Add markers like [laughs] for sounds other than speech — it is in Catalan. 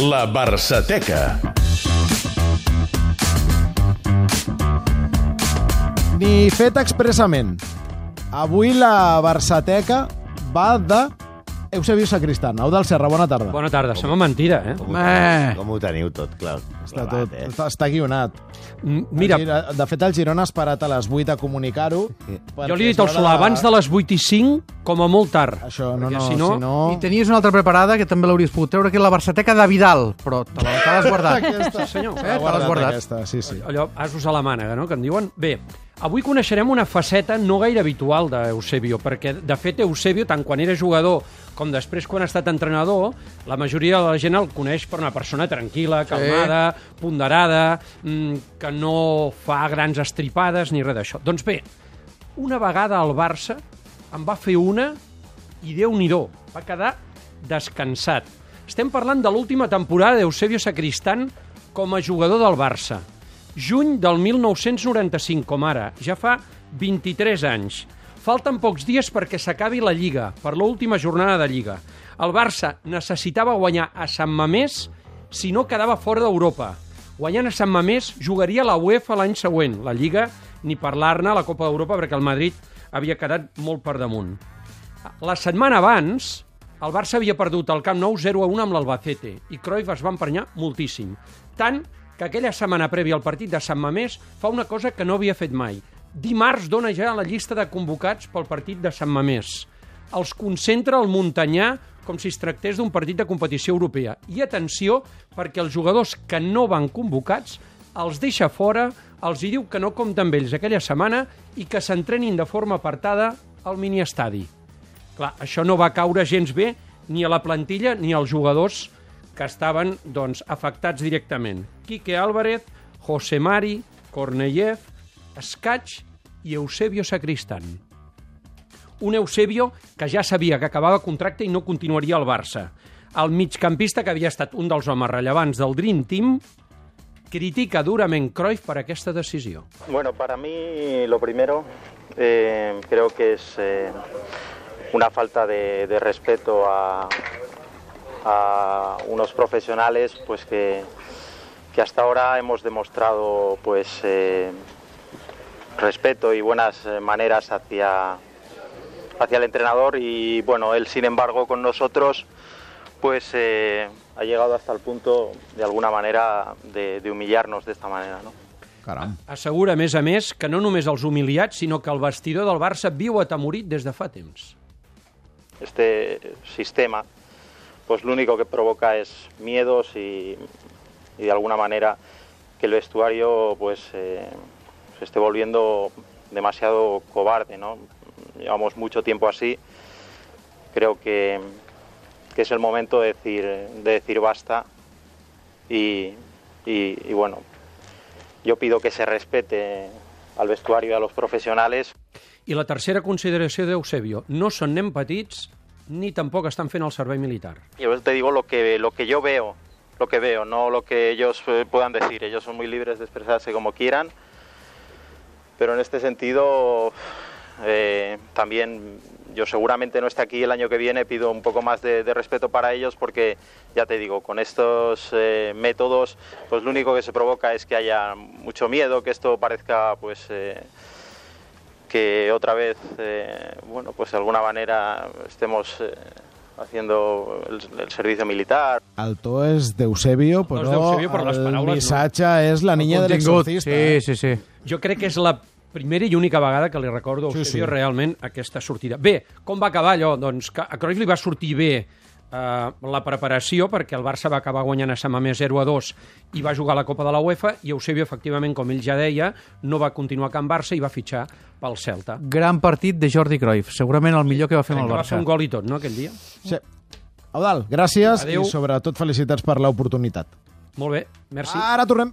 La Barçateca. Ni fet expressament. Avui la Barçateca va de Eusebio Sacristán. Eudal Serra, bona tarda. Bona tarda, sembla mentira, eh? Com, Eh. com ho teniu tot, clar. Està, clavat, tot, eh? està, està guionat. Mira, De fet, el Girona ha esperat a les 8 a comunicar-ho. jo li he dit al Solà, abans de les 8 i 5, com a molt tard. Això, no, no, si no... si no... I tenies una altra preparada que també l'hauries pogut treure, que és la Barçateca de Vidal, però te l'has guardat. [laughs] Aquesta, senyor. Eh, te l'has guardat. Aquesta, sí, sí. allò, asos a la mànega, no?, que en diuen. Bé, avui coneixerem una faceta no gaire habitual d'Eusebio, perquè, de fet, Eusebio, tant quan era jugador com després quan ha estat entrenador, la majoria de la gent el coneix per una persona tranquil·la, calmada, ponderada, mm, que no fa grans estripades ni res d'això. Doncs bé, una vegada al Barça en va fer una i Déu-n'hi-do, va quedar descansat. Estem parlant de l'última temporada d'Eusebio Sacristán com a jugador del Barça. Juny del 1995, com ara, ja fa 23 anys. Falten pocs dies perquè s'acabi la Lliga, per l'última jornada de Lliga. El Barça necessitava guanyar a Sant Mamés si no quedava fora d'Europa. Guanyant a Sant Mamés jugaria la UEFA l'any següent. La Lliga, ni parlar-ne, la Copa d'Europa, perquè el Madrid havia quedat molt per damunt. La setmana abans, el Barça havia perdut al Camp Nou 0 a 1 amb l'Albacete i Cruyff es va emprenyar moltíssim. Tant que aquella setmana prèvia al partit de Sant Mamés fa una cosa que no havia fet mai. Dimarts dona ja la llista de convocats pel partit de Sant Mamés. Els concentra al Muntanyà com si es tractés d'un partit de competició europea. I atenció, perquè els jugadors que no van convocats els deixa fora, els hi diu que no compta amb ells aquella setmana i que s'entrenin de forma apartada al miniestadi. Clar, això no va caure gens bé ni a la plantilla ni als jugadors que estaven doncs, afectats directament. Quique Álvarez, José Mari, Korneyev, Escaig i Eusebio Sacristán. Un Eusebio que ja sabia que acabava contracte i no continuaria al Barça. El migcampista, que havia estat un dels homes rellevants del Dream Team, critica durament Cruyff per aquesta decisió. Bueno, para mí lo primero eh, creo que es eh, una falta de, de respeto a, a unos profesionales pues que, que hasta ahora hemos demostrado pues eh, respeto y buenas eh, maneras hacia, hacia el entrenador y bueno, él sin embargo con nosotros pues eh, ha llegado hasta el punto de alguna manera de, de humillarnos de esta manera, ¿no? Caram. Assegura, a més a més, que no només els humiliats, sinó que el vestidor del Barça viu atemorit des de fa temps. este sistema, pues lo único que provoca es miedos y, y de alguna manera que el vestuario pues eh, se esté volviendo demasiado cobarde, ¿no? Llevamos mucho tiempo así. Creo que, que es el momento de decir, de decir basta y, y- bueno, yo pido que se respete al vestuario y a los profesionales. I la tercera consideració d'Eusebio, no són nen ni tampoc estan fent el servei militar. Yo te digo lo que, lo que yo veo, lo que veo, no lo que ellos eh, puedan decir. Ellos son muy libres de expresarse como quieran, pero en este sentido eh, también yo seguramente no esté aquí el año que viene, pido un poco más de, respeto para ellos porque ya te digo, con estos eh, métodos pues lo único que se provoca es que haya mucho miedo, que esto parezca pues... que otra vez, eh, bueno, pues de alguna manera estemos eh, haciendo el, el servicio militar. El to és d'Eusebio, però d'Eusebio, però les el paraules no. missatge és la niña de l'exorcista. Sí, sí, sí. Jo crec que és la primera i única vegada que li recordo a Sí, Eusebio sí. realment aquesta sortida. Bé, com va acabar allò? Doncs que a Cruyff li va sortir bé eh, la preparació perquè el Barça va acabar guanyant a Sant Mamés 0 a 2 i va jugar a la Copa de la UEFA i Eusebio, efectivament, com ell ja deia, no va continuar a Can Barça i va fitxar pel Celta. Gran partit de Jordi Cruyff, segurament el millor que va fer amb el que va fer Barça. un gol i tot, no, aquell dia? Sí. Eudal, gràcies Adéu. i sobretot felicitats per l'oportunitat. Molt bé, merci. Ara tornem.